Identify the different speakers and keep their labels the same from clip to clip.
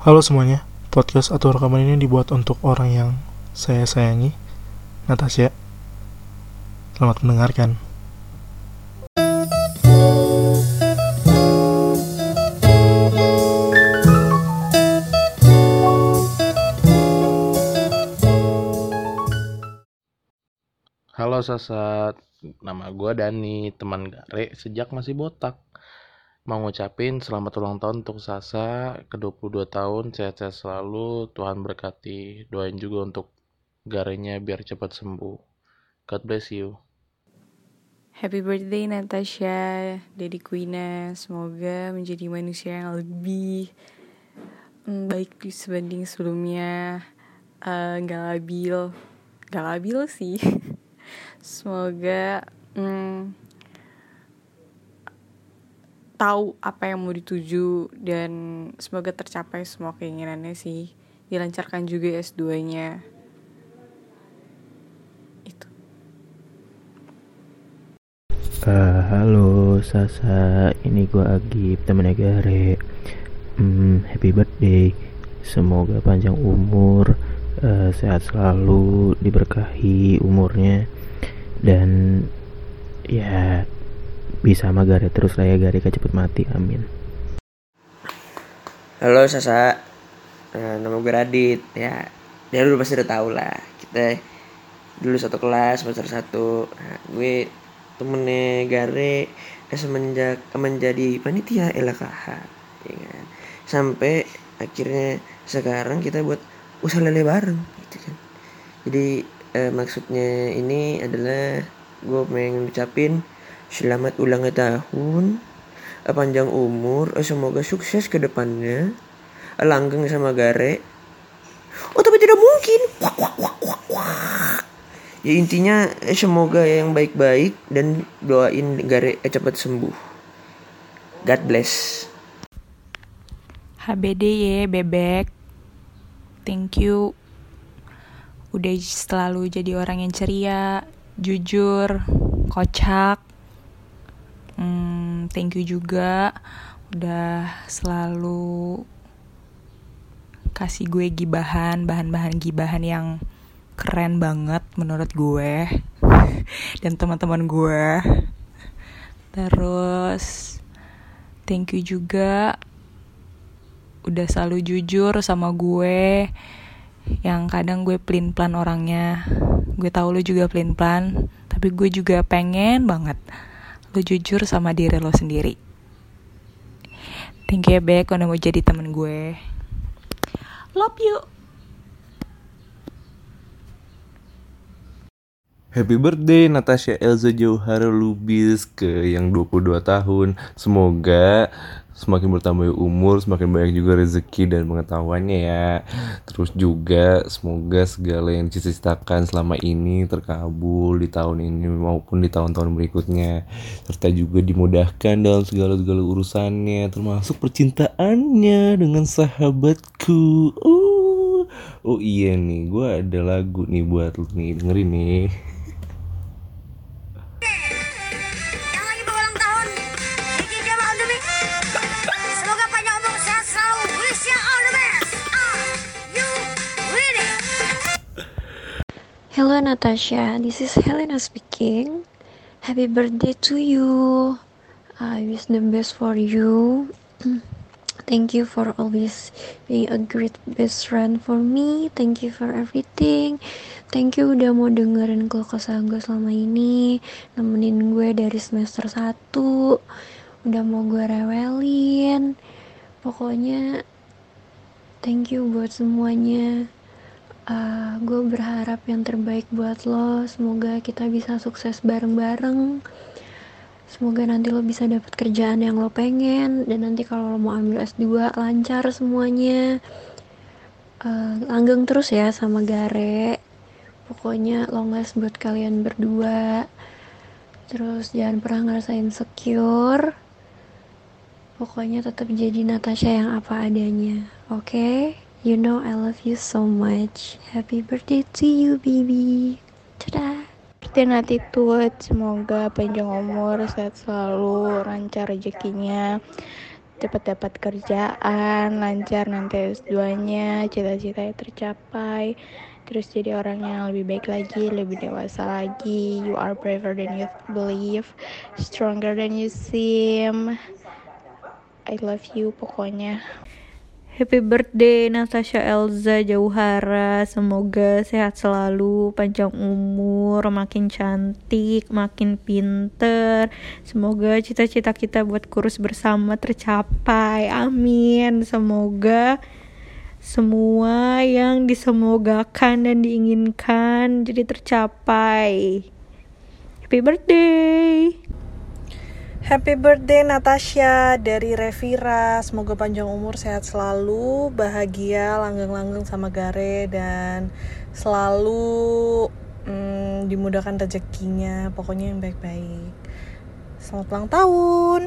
Speaker 1: Halo semuanya, podcast atau rekaman ini dibuat untuk orang yang saya sayangi, Natasha. Selamat mendengarkan.
Speaker 2: Halo Sasat, nama gue Dani, teman Gare sejak masih botak. Mau ngucapin selamat ulang tahun untuk Sasa ke 22 tahun, sehat-sehat selalu, Tuhan berkati. Doain juga untuk Garenya biar cepat sembuh. God bless you.
Speaker 3: Happy birthday Natasha, Dedi Queen. Semoga menjadi manusia yang lebih mm, baik sebanding sebelumnya. Eh, Gak labil, gak labil sih. Semoga mm, tahu apa yang mau dituju dan semoga tercapai semua keinginannya sih. Dilancarkan juga S2-nya. Itu.
Speaker 4: Eh, halo Sasa, ini gua Agib, temennya Gare. Hmm, happy birthday. Semoga panjang umur, eh, sehat selalu, diberkahi umurnya, dan ya bisa sama Gare terus lah ya Gare gak cepet mati, amin.
Speaker 5: Halo Sasa, Eh, nama gue Radit ya. Ya lu pasti udah tau lah kita dulu satu kelas semester satu. Nah, gue temennya Gare eh, semenjak menjadi panitia LKH, ya kan. Sampai akhirnya sekarang kita buat usaha lele bareng, gitu kan. Jadi eh, maksudnya ini adalah gue pengen ucapin selamat ulang tahun, eh, panjang umur, eh, semoga sukses ke depannya langgeng sama Gare. Oh tapi tidak mungkin. Wak, wak, wak, wak, wak. Ya intinya eh, semoga yang baik-baik dan doain Gare eh, cepat sembuh. God bless.
Speaker 3: HBD ya bebek Thank you Udah selalu jadi orang yang ceria Jujur Kocak Thank you juga. Udah selalu Kasih gue gibahan Bahan-bahan gibahan yang Keren banget menurut gue Dan teman-teman gue. Terus Thank you juga. Udah selalu jujur sama gue yang kadang gue pelin plan orangnya. Gue tahu lu juga pelin plan tapi gue juga pengen banget lu jujur sama diri lo sendiri. Thank you ya Bek udah mau jadi temen gue. Love you.
Speaker 2: Happy birthday Natasha Elza Jauhara Lubis ke yang 22 tahun. Semoga semakin bertambah umur, semakin banyak juga rezeki dan pengetahuannya ya. Terus juga semoga segala yang dicita-citakan selama ini terkabul di tahun ini maupun di tahun-tahun berikutnya. Serta juga dimudahkan dalam segala-segala urusannya, termasuk percintaannya dengan sahabatku. Uh. Oh iya nih, gue ada lagu nih buat lu nih, dengerin nih.
Speaker 6: Hello Natasha, this is Helena speaking. Happy birthday to you. I wish the best for you. Thank you for always being a great best friend for me. Thank you for everything. Thank you udah mau dengerin keluh kesah gue selama ini. Nemenin gue dari semester 1. Udah mau gue rewelin. Pokoknya thank you buat semuanya. Uh, gue berharap yang terbaik buat lo. Semoga kita bisa sukses bareng-bareng. Semoga nanti lo bisa dapat kerjaan yang lo pengen dan nanti kalau lo mau ambil S2 lancar semuanya. Uh, langgeng terus ya sama Gare. Pokoknya long last buat kalian berdua. Terus jangan pernah ngerasa insecure. Pokoknya tetap jadi Natasha yang apa adanya. Oke? You know I love you so much. Happy birthday to you, baby. Dadah.
Speaker 7: Christian attitude semoga panjang umur sehat selalu lancar rezekinya cepat dapat kerjaan, lancar nanti S2-nya, cita-citanya tercapai, terus jadi orang yang lebih baik lagi, lebih dewasa lagi. You are braver than you believe, stronger than you seem. I love you pokoknya.
Speaker 8: Happy birthday Natasha Elza Jauhara. Semoga sehat selalu Panjang umur Makin cantik Makin pinter. Semoga cita-cita kita buat kurus bersama tercapai. Amin. Semoga semua yang disemogakan dan diinginkan jadi tercapai. Happy birthday
Speaker 9: Happy birthday Natasha dari Revira. Semoga panjang umur, sehat selalu, bahagia, langgeng-langgeng sama Gare dan selalu mm, dimudahkan rezekinya. Pokoknya yang baik-baik. Selamat ulang tahun.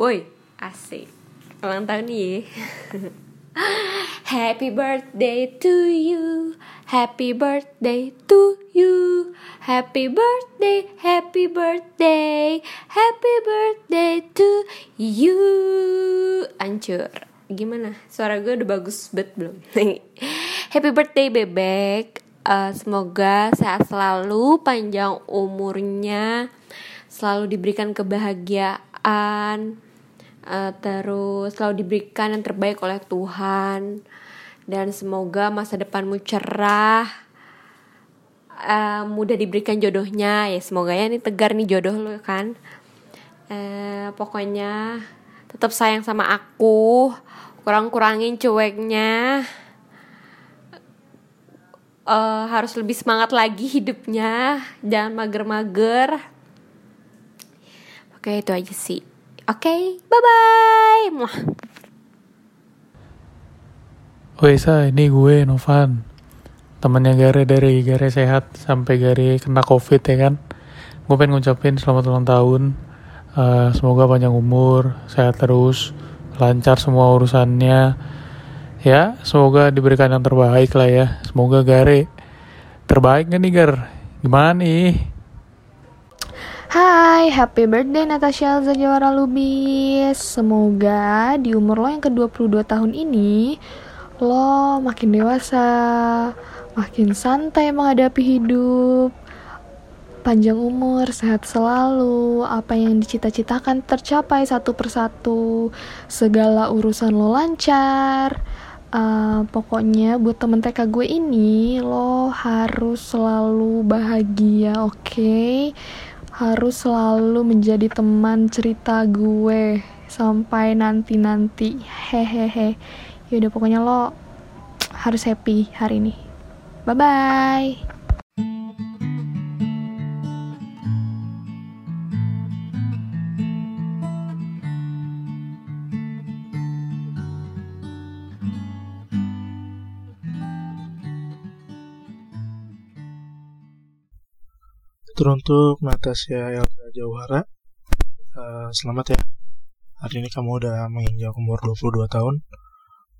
Speaker 10: Woi, asik. Ulang tahun nih. Happy birthday to you. Happy birthday to you. Happy birthday, happy birthday. Happy birthday to you. Ancur. Gimana? Suara gue udah bagus bet belum? happy birthday bebek. Uh, semoga sehat selalu, panjang umurnya, selalu diberikan kebahagiaan, uh, terus selalu diberikan yang terbaik oleh Tuhan. Dan semoga masa depanmu cerah. Uh, mudah diberikan jodohnya. Ya semoga ya. Ini tegar nih jodoh lo kan? Uh, pokoknya tetap sayang sama aku. Kurang-kurangin cueknya. Uh, harus lebih semangat lagi hidupnya. Jangan mager-mager. Oke itu aja sih Oke, okay, bye-bye. Muah.
Speaker 1: Woi ini gue Novan Temennya Gare dari Gare Sehat sampai Gare kena covid ya kan Gue pengen ngucapin selamat ulang tahun uh, Semoga panjang umur, sehat terus, lancar semua urusannya Ya, semoga diberikan yang terbaik lah ya Semoga Gare terbaik nih Gar? Gimana nih?
Speaker 7: Hai, happy birthday Natasha Elza Jawara Lubis Semoga di umur lo yang ke-22 tahun ini Lo makin dewasa, makin santai menghadapi hidup Panjang umur, sehat selalu Apa yang dicita-citakan tercapai satu persatu Segala urusan lo lancar uh, Pokoknya buat temen TK gue ini Lo harus selalu bahagia, oke? Okay? Harus selalu menjadi teman cerita gue sampai nanti-nanti. Hehehe. Yaudah pokoknya lo harus happy hari ini. Bye bye
Speaker 1: Teruntuk Natasha Elza Jauhara. Uh, Selamat ya. Hari ini kamu udah menginjak umur 22 tahun.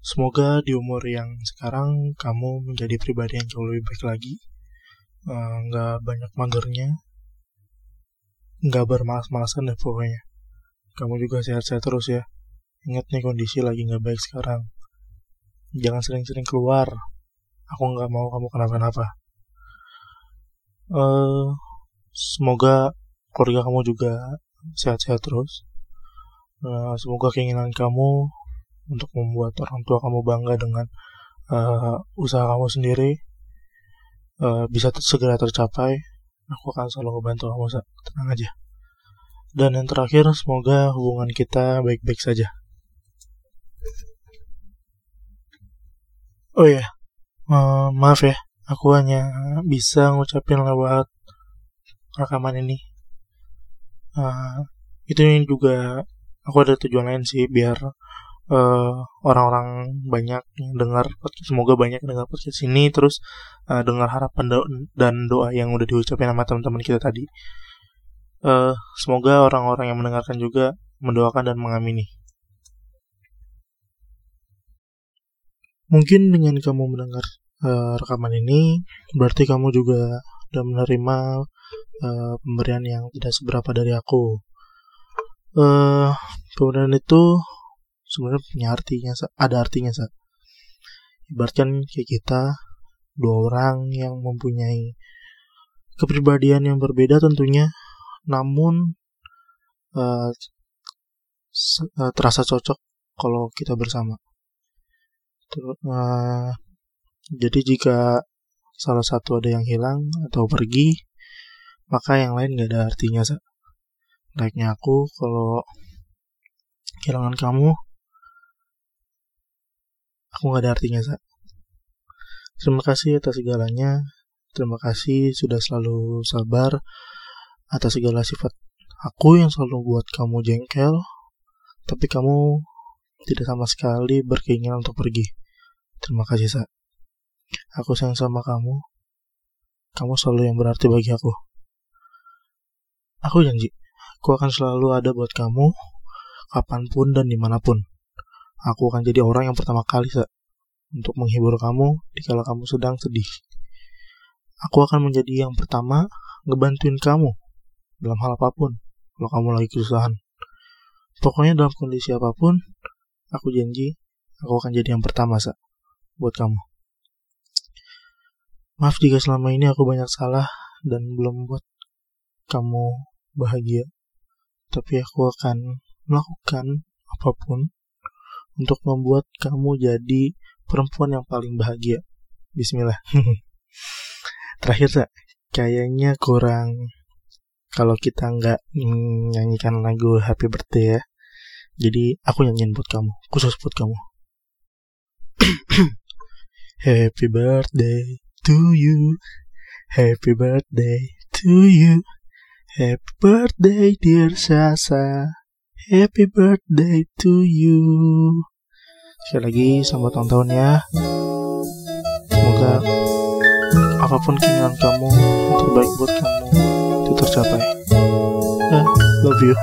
Speaker 1: Semoga di umur yang sekarang kamu menjadi pribadi yang jauh lebih baik lagi. Uh, banyak magernya Nggak bermalas-malasan deh pokoknya. Kamu juga sehat-sehat terus ya. Ingat nih kondisi lagi nggak baik sekarang. Jangan sering-sering keluar. Aku nggak mau kamu kenapa-napa. Uh, semoga keluarga kamu juga sehat-sehat terus. Uh, semoga keinginan kamu untuk membuat orang tua kamu bangga dengan uh, usaha kamu sendiri uh, bisa segera tercapai. Aku akan selalu membantu kamu tenang aja. Dan yang terakhir semoga hubungan kita baik-baik saja. Oh ya yeah. uh, maaf ya. Aku hanya bisa ngucapin lewat rekaman ini. Uh, itu juga aku ada tujuan lain sih biar orang orang-orang banyak yang dengar semoga banyak yang dengar podcast ini terus uh, dengar harapan do dan doa yang udah diucapin sama teman-teman kita tadi. Uh, semoga orang-orang yang mendengarkan juga mendoakan dan mengamini. Mungkin dengan kamu mendengar uh, rekaman ini berarti kamu juga udah menerima uh, pemberian yang tidak seberapa dari aku. Eh pemberian itu sebenarnya punya artinya ada artinya Sa. ibaratkan kayak kita dua orang yang mempunyai kepribadian yang berbeda tentunya namun eh, terasa cocok kalau kita bersama. Eh, jadi jika salah satu ada yang hilang atau pergi maka yang lain gak ada artinya Sa. Aku kalau kehilangan kamu aku gak ada artinya Sa. terima kasih atas segalanya terima kasih sudah selalu sabar atas segala sifat aku yang selalu buat kamu jengkel tapi kamu tidak sama sekali berkeinginan untuk pergi terima kasih Sa. Aku sayang sama kamu. Kamu selalu yang berarti bagi aku. Aku janji aku akan selalu ada buat kamu kapan pun dan di mana pun. Aku akan jadi orang yang pertama kali Sa, untuk menghibur kamu dikala kamu sedang sedih. Aku akan menjadi yang pertama ngebantuin kamu dalam hal apa pun kalau kamu lagi kesusahan. Pokoknya dalam kondisi apa pun aku janji aku akan jadi yang pertama Sa, buat kamu maaf jika selama ini aku banyak salah dan belum buat kamu bahagia tapi aku akan melakukan apa pun untuk membuat kamu jadi perempuan yang paling bahagia. Bismillah. Terakhir Sa, kayaknya kurang kalau kita nggak nyanyikan lagu Happy Birthday ya. Jadi aku nyanyiin buat kamu khusus buat kamu. Happy birthday to you. Happy birthday to you. Happy birthday dear Sasa. Happy birthday to you. Sekali lagi selamat ulang tahun ya. Semoga apa pun keinginan kamu terbaik buat kamu itu tercapai. Eh, love you.